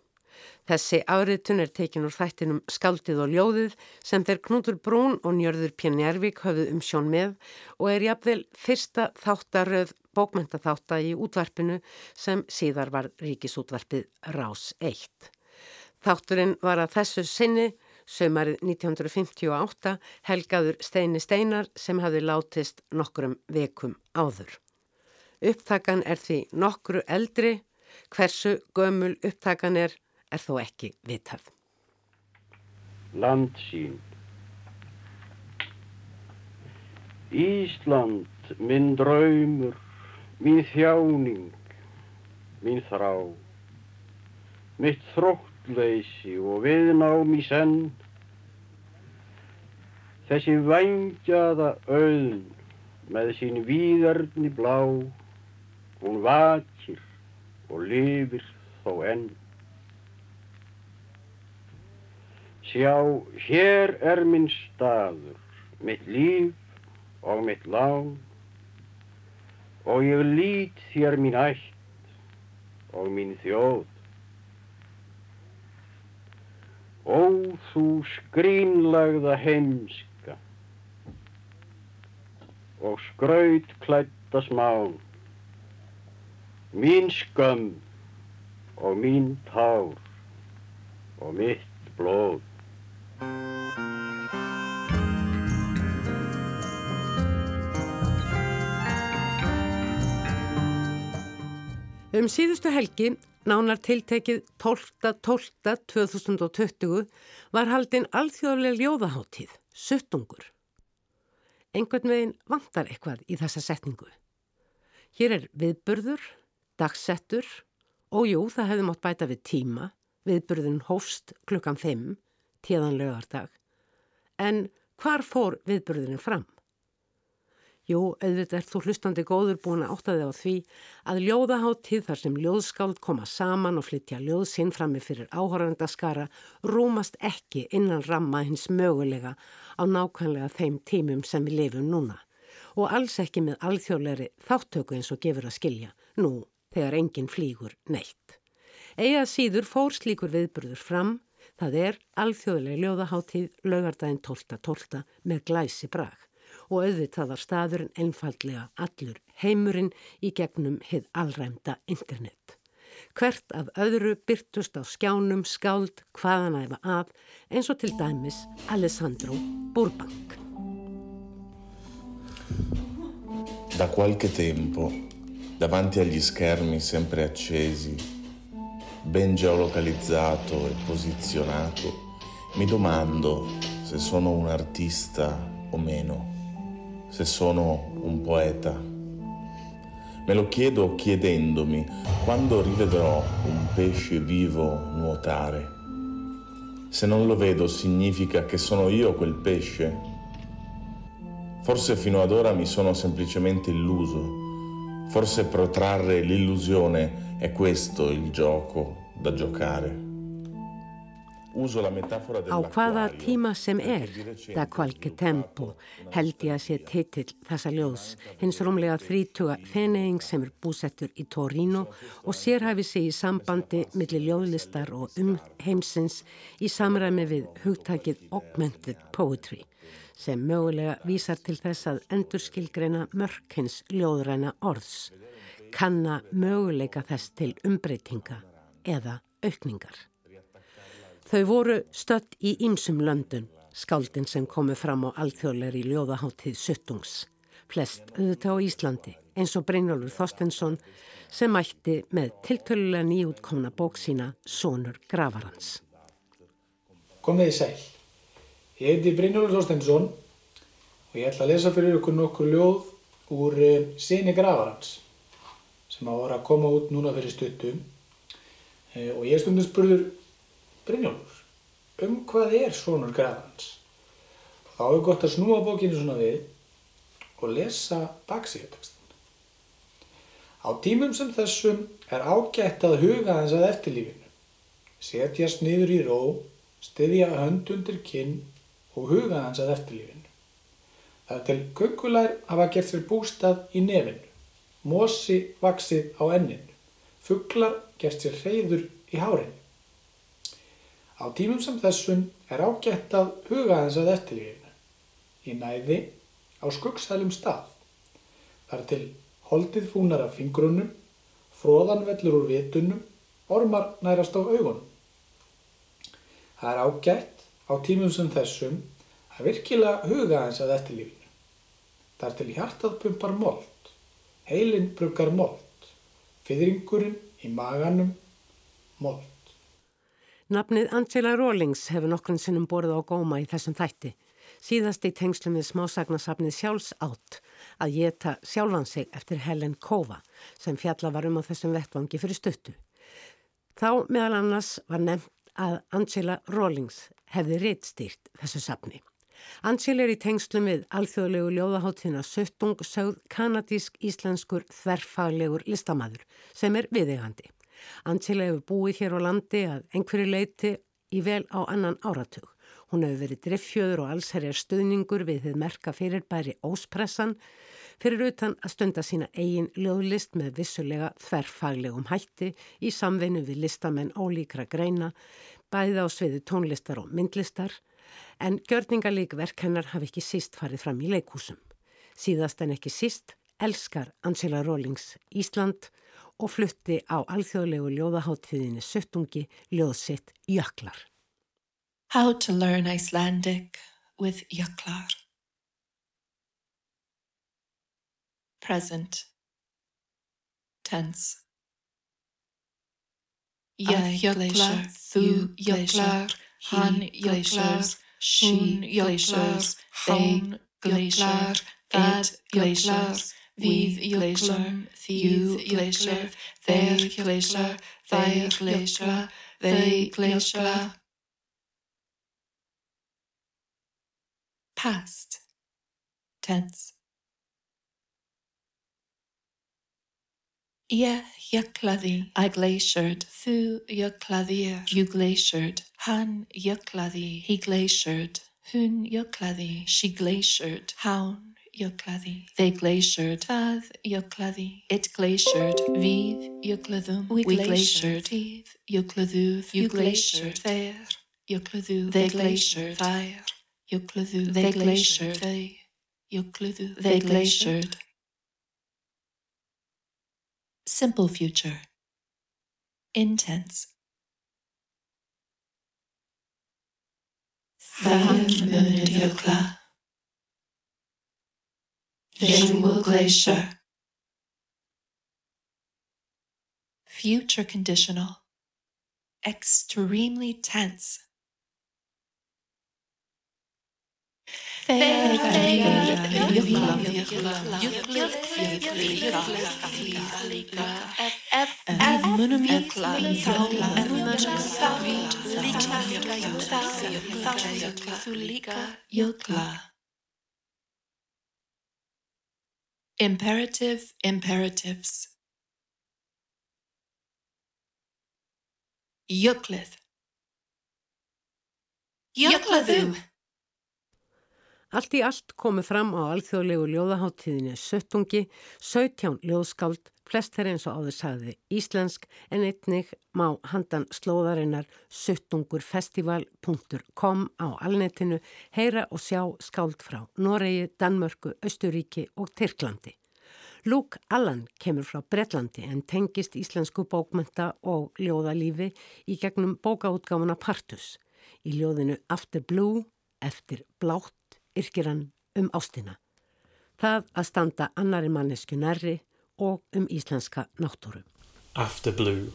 Þessi áriðtun er tekin úr þættinum Skaldið og ljóðið sem þeir Knútur Brún og Njörður Pjernjærvík höfðu um sjón með og er jafnvel fyrsta þáttaröð bókmentaþátta í útvarpinu sem síðar var ríkisútvarpið Rás 1. Þátturinn var að þessu sinni, sömarið 1958, helgaður Steini Steinar sem hafði látist nokkrum vekum áður. Upptakan er því nokkru eldri, hversu gömul upptakan er er þó ekki vitað. Landsín Ísland, minn draumur, mín þjáning, mín þrá, mitt þróttleysi og viðnám í senn, þessi vangjaða auðn með sín víðarni blá, hún vakir og lifir þó enn. Sjá, hér er minn staður, mitt líf og mitt lán og ég lít þér mín ætt og mín þjóð. Ó þú skrínlagða heimska og skraut klætta smán, mín skömm og mín tár og mitt blóð. Um síðustu helgi, nánar tiltekið 12.12.2020, var haldinn alþjóðlega ljóðaháttíð, Suttungur. Engun veginn vantar eitthvað í þessa setningu. Hér er viðburður, dagsettur og jú, það hefði mótt bæta við tíma, viðburðun hófst klukkan 5, tíðan lögardag. En hvar fór viðburðurinn fram? Jú, auðvitað er þú hlustandi góður búin að átta þig á því að ljóðaháttíð þar sem ljóðskáld koma saman og flytja ljóðsinn frammi fyrir áhórandaskara rúmast ekki innan ramma hins mögulega á nákvæmlega þeim tímum sem við lifum núna og alls ekki með alþjóðleiri þáttöku eins og gefur að skilja nú þegar enginn flýgur neitt. Ega síður fór slíkur viðburður fram, það er alþjóðlega ljóðaháttíð lögardaginn 12.12. með glæsi brag og auðvitað var staðurinn einfallega allur heimurinn í gegnum hið allræmda internet. Hvert af öðru byrtust á skjánum skáld hvaðan æfa af eins og til dæmis Alessandro Burbank. Da qualche tempo, davanti agli schermi sempre accesi, ben geolocalizzato e posizionato, mi domando se sono un artista o meno. Se sono un poeta. Me lo chiedo chiedendomi quando rivedrò un pesce vivo nuotare. Se non lo vedo significa che sono io quel pesce? Forse fino ad ora mi sono semplicemente illuso. Forse protrarre l'illusione è questo il gioco da giocare. Á hvaða tíma sem er, da kvalki tempo, held ég að sé titill þessa ljóðs, hins rómlega þrítuga feneying sem er búsettur í Torino og sérhæfi sig í sambandi millir ljóðlistar og umheimsins í samræmi við hugtakið Augmented Poetry, sem mögulega vísar til þess að endurskilgreina mörkins ljóðræna orðs, kanna möguleika þess til umbreytinga eða aukningar. Þau voru stött í ýmsum löndun, skáldin sem komu fram á alþjóðleiri ljóðaháttíð Suttungs. Flest auðvitað á Íslandi, eins og Brynjólfur Þorstensson sem mætti með tiltölulega nýjútkomna bók sína Sónur Gravarans. Komið í sæl. Ég heiti Brynjólfur Þorstensson og ég ætla að lesa fyrir ykkur nokkur ljóð úr eh, Sini Gravarans sem að voru að koma út núna fyrir stuttum eh, og ég stundum spurður Brynjólfur, um hvað er svonur grafans? Þá er gott að snúa bókinu svona við og lesa baksíðutekstin. Á tímum sem þessum er ágætt að huga þess að eftirlífinu. Setjast niður í ró, styðja hönd undir kinn og huga þess að eftirlífinu. Það er til kökulær hafa gert sér bústað í nefinu, mosi vaksið á enninu, fugglar gert sér hreyður í hárinu. Á tímum sem þessum er ágætt að huga þess að eftirlífinu. Í næði á skuggsælum stað. Það er til holdið fúnar af fingrunum, fróðan vellur úr vitunum, ormar nærast á augunum. Það er ágætt á tímum sem þessum að virkilega huga þess að eftirlífinu. Það er til hjartað pumpar mold, heilin bruggar mold, fyrringurinn í maganum mold. Nafnið Angela Rawlings hefur nokkurn sinnum borðið á góma í þessum þætti. Síðast í tengslum við smásagnasafnið sjálfs átt að geta sjálfan sig eftir Helen Kova sem fjalla var um á þessum vettvangi fyrir stuttu. Þá meðal annars var nefnt að Angela Rawlings hefði reittstýrt þessu safni. Angela er í tengslum við alþjóðlegu ljóðaháttina Söttung sögð kanadísk-íslenskur þverfaglegur listamæður sem er viðegandi. Angela hefur búið hér á landi að einhverju leiti í vel á annan áratug. Hún hefur verið driffjöður og alls herjar stuðningur við þið merka fyrirbæri óspressan fyrir utan að stunda sína eigin löglist með vissulega þverfaglegum hætti í samveinu við listamenn ólíkra greina, bæði á sviði tónlistar og myndlistar, en gjörningalík verk hennar hafi ekki síst farið fram í leikúsum. Síðast en ekki síst elskar Angela Rawlings Ísland og flutti á alþjóðlegu ljóðaháttíðinni Söttungi ljóðsitt Jöklar. How to learn Icelandic with Jöklar. Present Tense. Ég jöklar, þú jöklar, hann jöklar, hún jöklar, þeim jöklar, það jöklar, Við jöklum, þið jöklar, þeir jöklar, þær jöklar, þau jöklar. Past tense. Ég jöklaði, I glaciered, þú jöklaðir, you glaciered, hann jöklaði, he glaciered, hún jöklaði, she glaciered, hán yoklathi. They glaciered. Fath yoklathi. It glaciered. Vive yoklathum. We glaciered. Eve yoklathuv. You glaciered. There yoklathu. They glaciered. Fire yoklathu. They glaciered. They yoklathu. They glaciered. Simple future. Intense. Fire yokla. Visual glacier. Future conditional. Extremely tense. Imperative imperatives. Euclid. Euclid. Allt í allt komu fram á alþjóðlegu ljóðaháttíðinni Söttungi, 17 ljóðskáld, flest er eins og áður sagði íslensk en einnig má handan slóðarinnar söttungurfestival.com á alnetinu heyra og sjá skáld frá Noregi, Danmörku, Östuríki og Tyrklandi. Luke Allan kemur frá Bretlandi en tengist íslensku bókmenta og ljóðalífi í gegnum bókaútgáfuna Partus. Í ljóðinu After Blue, eftir blátt, yrkir hann um ástina. Það að standa annari mannesku nærri og um íslenska náttúru. After Blue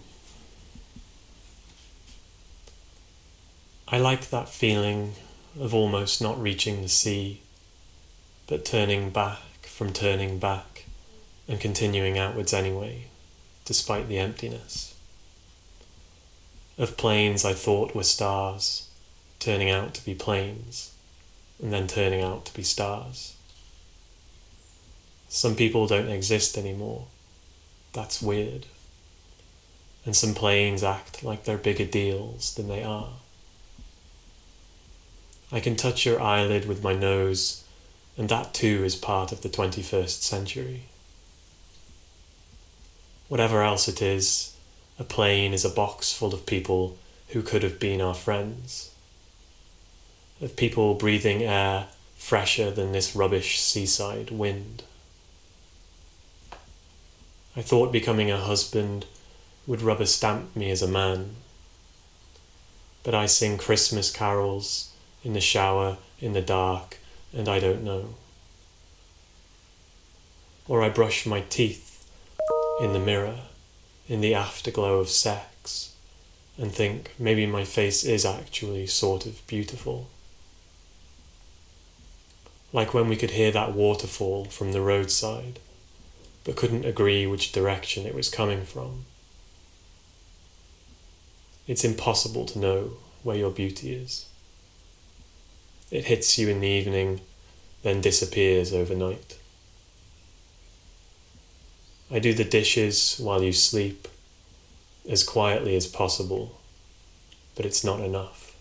I like that feeling of almost not reaching the sea, but turning back from turning back and continuing outwards anyway, despite the emptiness. Of planes I thought were stars, turning out to be planes and then turning out to be stars. Some people don't exist anymore. That's weird. And some planes act like they're bigger deals than they are. I can touch your eyelid with my nose, and that too is part of the 21st century. Whatever else it is, a plane is a box full of people who could have been our friends, of people breathing air fresher than this rubbish seaside wind. I thought becoming a husband would rubber stamp me as a man, but I sing Christmas carols in the shower, in the dark, and I don't know. Or I brush my teeth in the mirror, in the afterglow of sex, and think maybe my face is actually sort of beautiful. Like when we could hear that waterfall from the roadside, but couldn't agree which direction it was coming from. It's impossible to know where your beauty is. It hits you in the evening, then disappears overnight. I do the dishes while you sleep, as quietly as possible, but it's not enough.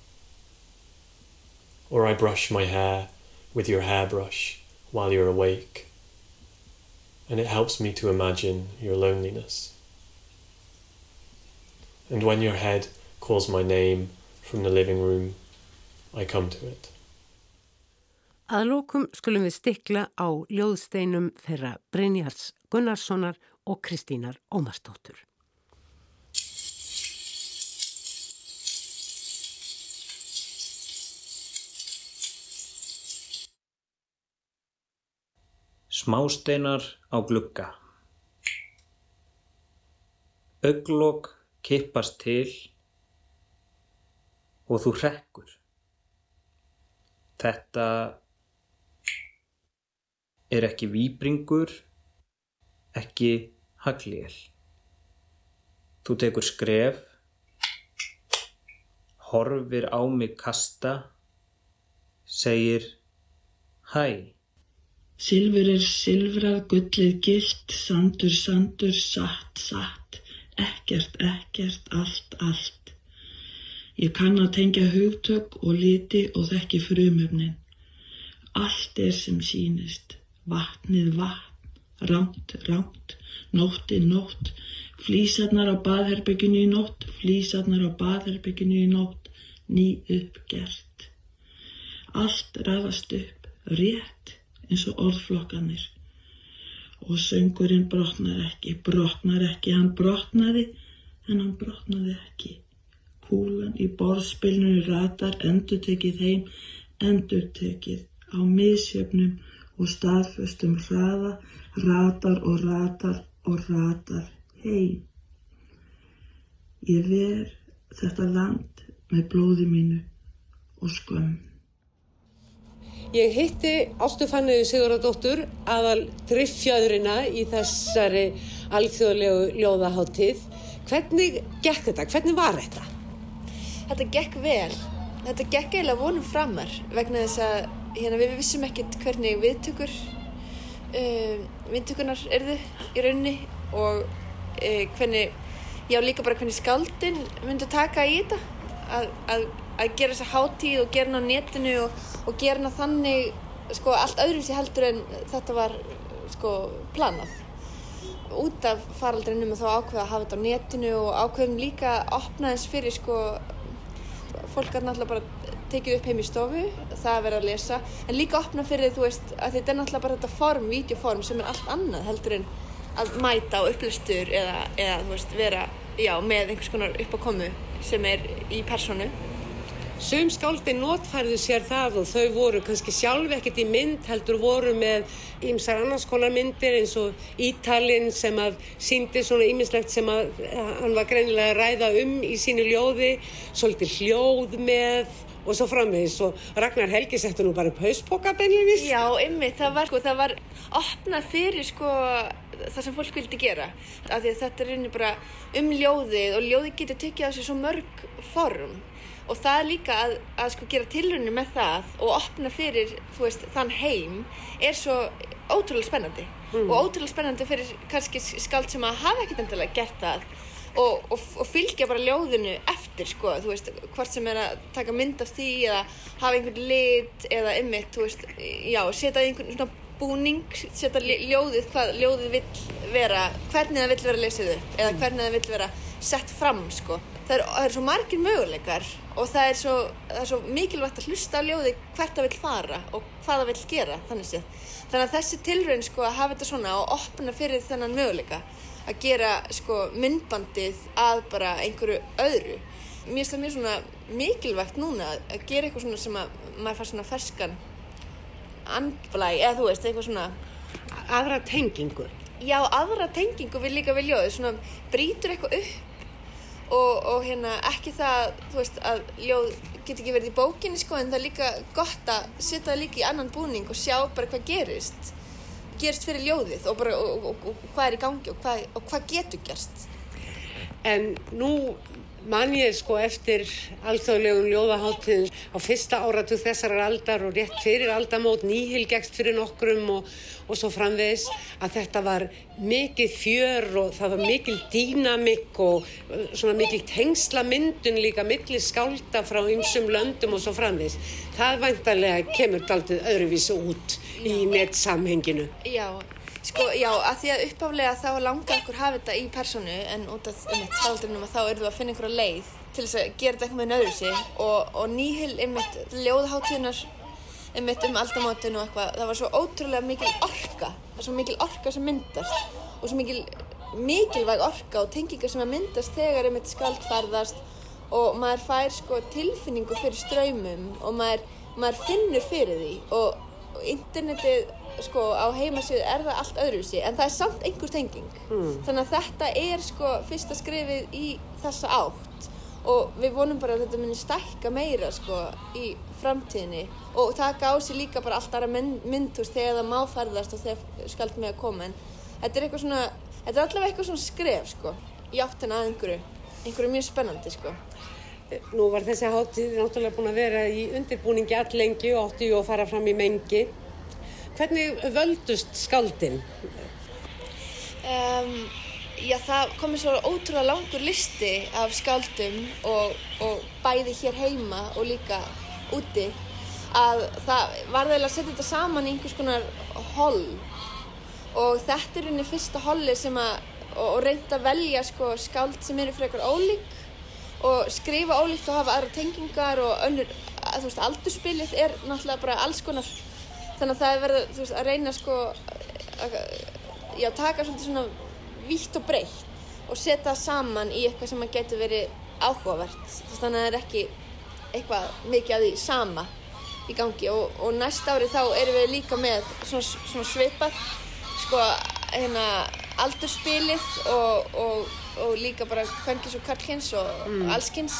Or I brush my hair with your hairbrush while you're awake, and it helps me to imagine your loneliness. And when your head calls my name from the living room, I come to it. Að lókum skulum við stikla á ljóðsteinum þeirra Brynjars Gunnarssonar og Kristínar Ómarsdóttur. Smásteinar á glugga Öglokk kippast til og þú hrekkur. Þetta er ekki výbringur, ekki haglél. Þú tekur skref, horfir á mig kasta, segir hæ. Silfur er silfrað, gullið gilt, sandur, sandur, satt, satt, ekkert, ekkert, allt, allt. Ég kann að tengja hugtök og liti og þekki frumöfnin. Allt er sem sínist, vatnið vatn, ránt, ránt, nóttið nótt, flísarnar á baðherbygginu í nótt, flísarnar á baðherbygginu í nótt, ný uppgert. Allt ræðast upp, rétt eins og orðflokkanir. Og söngurinn brotnar ekki, brotnar ekki, hann brotnaði en hann brotnaði ekki. Kúlan í borðspilninu ratar, endur tekið heim, endur tekið á misjöfnum og staðföstum hraða, ratar og ratar og ratar heim. Ég ver þetta land með blóði mínu og skömm. Ég hitti Ástufanniðu Sigurðardóttur aðal driffjöðurina í þessari alþjóðlegu ljóðaháttíð. Hvernig gekk þetta? Hvernig var þetta? Þetta gekk vel. Þetta gekk eiginlega vonum framar vegna þess að hérna, við vissum ekkert hvernig viðtökur uh, viðtökunar erðu í rauninni og uh, hvernig, já líka bara hvernig skaldin myndi taka í þetta að, að, að gera þessa háttíð og gera hana á netinu og, og gera hana þannig sko allt öðrum sér heldur en þetta var sko planað. Út af faraldrinum og þá ákveða að hafa þetta á netinu og ákveðum líka að opna þess fyrir sko fólk að náttúrulega bara tekið upp heim í stofu, það að vera að lesa en líka opna fyrir þú veist að þetta er náttúrulega bara þetta form, videoform sem er allt annað heldur en að mæta á upplöstur eða, eða þú veist vera já, með einhvers konar upp á komu sem er í personu Sum skáldi notfærðu sér það og þau voru kannski sjálf ekkert í mynd heldur voru með ýmsar annars konar myndir eins og Ítalinn sem að síndi svona ýmislegt sem að hann var greinilega að ræða um í sínu ljóði, svolítið hljóð með og svo framvegis. Og Ragnar Helgi settu nú bara upp hauspoka beinleginis. Já, ymmið, það var, sko, það var opnað fyrir sko það sem fólk vildi gera. Af því að þetta er rauninni bara um ljóðið og ljóðið getur tekið á sig svo mörg form og það er líka að, að sko gera tilrunni með það og opna fyrir veist, þann heim er svo ótrúlega spennandi mm. og ótrúlega spennandi fyrir kannski skald sem að hafa ekkert endilega gert það og, og, og fylgja bara ljóðinu eftir sko, þú veist, hvort sem er að taka mynd af því eða hafa einhvern lit eða ymmit, þú veist, já, setja einhvern svona búning, setja ljóðið hvað ljóðið vill vera, hvernig það vill vera lesið upp eða hvernig það vill vera sett fram sko. það eru er svo margir möguleikar og það er svo, það er svo mikilvægt að hlusta á ljóði hvert það vil fara og hvað það vil gera þannig, þannig að þessi tilraun sko, að hafa þetta svona og opna fyrir þennan möguleika að gera sko, myndbandið að bara einhverju öðru. Mér finnst það mjög svona mikilvægt núna að gera eitthvað svona sem að maður fær svona ferskan andblæ eða þú veist, eitthvað svona. Aðra tengingu. Já, aðra tengingu við líka við ljóð svona brítur eitthvað upp og, og hérna ekki það þú veist að ljóð get ekki verið í bókinni sko en það er líka gott að setja það líka í annan búning og sjá bara hvað gerist gerist fyrir ljóðið og, bara, og, og hvað er í gangi og hvað, hvað getur gerst. En nú man ég sko eftir alþjóðlegum ljóðaháttiðin á fyrsta áratu þessarar aldar og rétt fyrir aldamót nýhilgæxt fyrir nokkrum og, og svo framvegis að þetta var mikið fjör og það var mikil dýnamikk og uh, svona mikil tengslamyndun líka mikil skálda frá ymsum löndum og svo framvegis. Það væntalega kemur daldið öðruvísu út Já. í nettsamhenginu. Já, Sko, já, að því að uppáflega þá langar okkur hafa þetta í personu en út af um eitt skaldurinnum að þá eru við að finna einhverja leið til þess að gera þetta eitthvað með nöðru sig og, og nýhil einmitt ljóðháttíðunar einmitt um aldamátinu og eitthvað, það var svo ótrúlega mikil orka, það var svo mikil orka sem myndast og svo mikil mikilvæg orka og tengingar sem myndast þegar einmitt skaldfærðast og maður fær sko tilfinningu fyrir ströymum og maður, maður finnur fyrir því. Og, og internetið sko á heimasíðu er það allt öðruvísi en það er samt einhver tenging. Mm. þannig að þetta er sko fyrsta skrifið í þessa átt. Og við vonum bara að þetta myndir stækka meira sko í framtíðinni. Og taka á sig líka bara allt aðra myndhús þegar það má ferðast og þegar skalt með að koma. En þetta er eitthvað svona, þetta er allavega eitthvað svona skref sko í áttina að einhverju, einhverju mjög spennandi sko. Nú var þessi hátíð náttúrulega búin að vera í undirbúningi allengi og ju að fara fram í mengi Hvernig völdust skaldin? Um, já, það komið svo ótrúlega langur listi af skaldum og, og bæði hér heima og líka úti að það var þeirra að setja þetta saman í einhvers konar holl og þetta er unni fyrsta holli sem að og reynda að velja sko skald sem eru frekar ólík og skrifa ólíkt og hafa aðra tengingar og önnur, að þú veist, aldurspilið er náttúrulega bara alls konar þannig að það er verið veist, að reyna sko að já, taka svolítið svona vítt og breytt og setja saman í eitthvað sem getur verið áhugavert. Þannig að það er ekki eitthvað mikið að því sama í gangi. Og, og næst ári þá erum við líka með svona, svona svipað sko hérna aldurspilið og, og, og líka bara hvernkins og karlkins og mm. allskins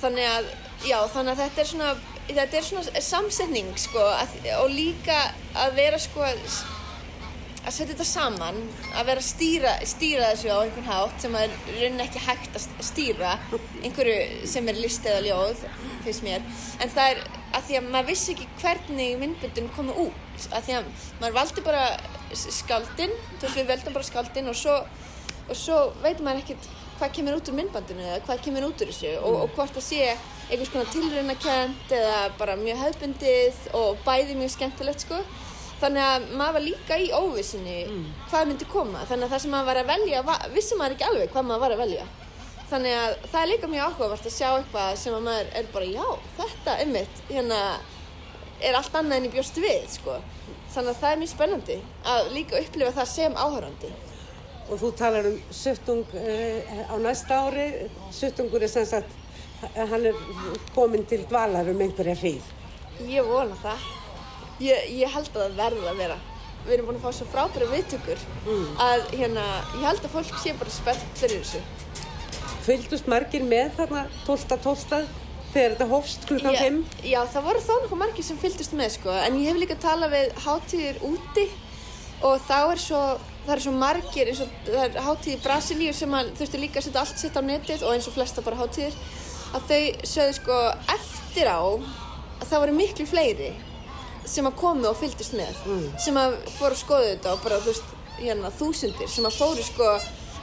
þannig að já þannig að þetta er svona þetta er svona samsetning sko að, og líka að vera sko að setja þetta saman að vera að stýra, stýra þessu á einhvern hátt sem að raunin ekki hægt að stýra einhverju sem er list eða ljóð fyrst mér. En það er að því að maður vissi ekki hvernig myndböndun komið út að því að maður valdi bara skaldinn þú veist við veldum bara skaldinn og svo, og svo veit maður ekkert hvað kemur út úr myndbandinu eða hvað kemur út úr þessu og, og hvort að sé einhvers konar tilröðnakent eða bara mjög höfbundið og bæði mjög skemmtilegt sko. Þannig að maður var líka í óvissinni mm. hvað myndi koma. Þannig að það sem maður var að velja vissi maður ekki alveg hvað maður var að velja. Þannig að það er líka mjög áhugavert að sjá eitthvað sem að maður er bara já þetta er mitt hérna er allt annað en í björstu við sko. Þannig að það er mjög spennandi að líka upplifa það sem áhörandi og þú talar um Suttung uh, á næsta ári. Suttungur er sem sagt hann er komin til dvalar um einhverja hríð. Ég vona það. Ég, ég held að það verður að vera. Við erum búin að fá svo frábæra viðtökur mm. að hérna, ég held að fólk sé bara spennt fyrir þessu. Fyldust margir með þarna 12.12 þegar þetta hófst klukkan 5? Já, það voru þá nokkuð margir sem fyldust með sko. En ég hef líka talað við hátíðir úti og þá er svo það er svo margir eins og það er hátíð í Brasilíu sem að þurftu líka að setja allt sitt á netið og eins og flesta bara hátíðir að þau sögðu sko eftir á að það voru miklu fleiri sem að komi og fylgist með mm. sem að fóru að skoða þetta og bara þú veist hérna þúsundir sem að fóru sko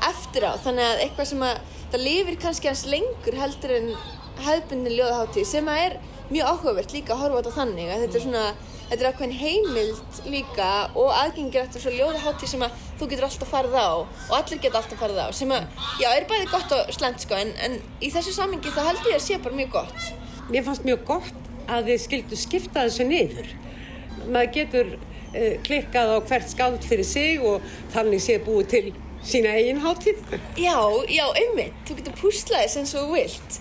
eftir á þannig að eitthvað sem að það lifir kannski hans lengur heldur en hefðbundin ljóðaháttíð sem að er mjög áhugavert líka að horfa á þetta þannig að þetta er svona þetta er ákveðin heimild líka og aðgengir eftir svo ljóðahátti sem að þú getur alltaf farið á og allir geta alltaf farið á sem að, já, er bæði gott og slend sko en, en í þessu samingi þá held ég að sé bara mjög gott. Mér fannst mjög gott að þið skildu skipta þessu niður. Maður getur uh, klikkað á hvert skáld fyrir sig og þannig sé búið til sína eigin hátíð. Já, já, einmitt. Þú getur púslaðið sem svo vilt.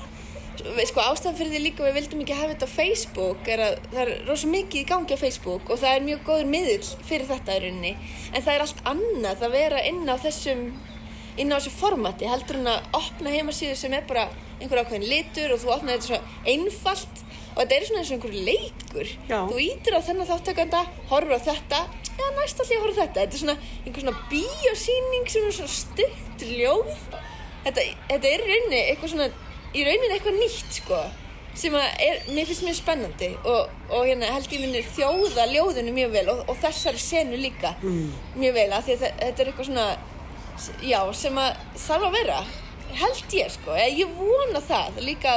Sko ástæðan fyrir því líka við vildum ekki hafa þetta á Facebook er að það er rosa mikið í gangi á Facebook og það er mjög góður miðl fyrir þetta í rauninni. En það er allt annað að vera inn á þessum inn á þessu formati heldur en að opna heimasíðu sem er bara einhver ákveðin litur og þú opna þetta svo einfalt og þetta er svona eins og einhver leikur. Já. þú ítir á þennan þáttökanda horfur á þetta já næst allir horfa þetta. Þetta er svona einhver svona bíosýning sem er svona stutt ljóð. Þetta, þetta er rauninni eitthvað svona í rauninni eitthvað nýtt sko sem er, mér finnst mjög spennandi og, og hérna held ég minni þjóða ljóðinu mjög vel og, og þessari senu líka mm. mjög vel að því að þetta er eitthvað svona já sem að þarf að vera held ég sko, ég vona það líka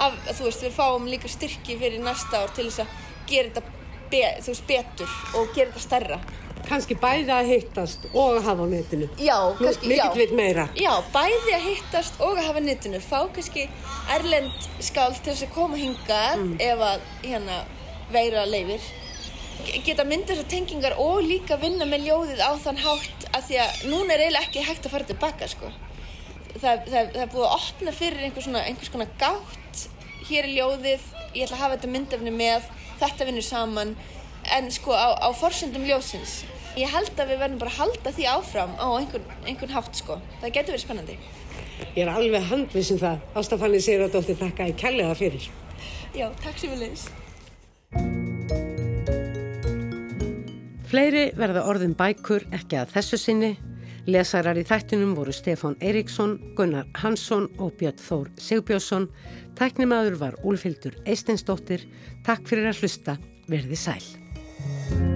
að, þú veist við fáum líka styrki fyrir næsta ár til þess að gera þetta be, veist, betur og gera þetta starra Kanski bæði að hittast og að hafa á netinu. Já, kannski, já. Mikið veit meira. Já, bæði að hittast og að hafa á netinu. Fá kannski erlend skál til þess að koma hingað mm. ef að hérna veira leifir geta mynda þessar tengingar og líka vinna með ljóðið á þann hátt að því að núna er eiginlega ekki hægt að fara tilbaka sko. Það, það, það er búið að opna fyrir einhvers, svona, einhvers konar gátt. Hér er ljóðið, ég ætla að hafa þetta myndafni með. Þetta vinnur saman en sko á, á forsendum ljósins ég held að við verðum bara að halda því áfram á einhvern, einhvern hátt sko það getur verið spennandi Ég er alveg handvissin um það Ástafanni segir að dóttir þakka í kellega fyrir Já, takk sem við leiðis Fleiri verða orðin bækur ekki að þessu sinni Lesarar í þættinum voru Stefán Eiríksson, Gunnar Hansson og Björn Þór Sigbjörnsson. Tæknimaður var Úlfildur Eisteinsdóttir. Takk fyrir að hlusta. Verði sæl. Bye.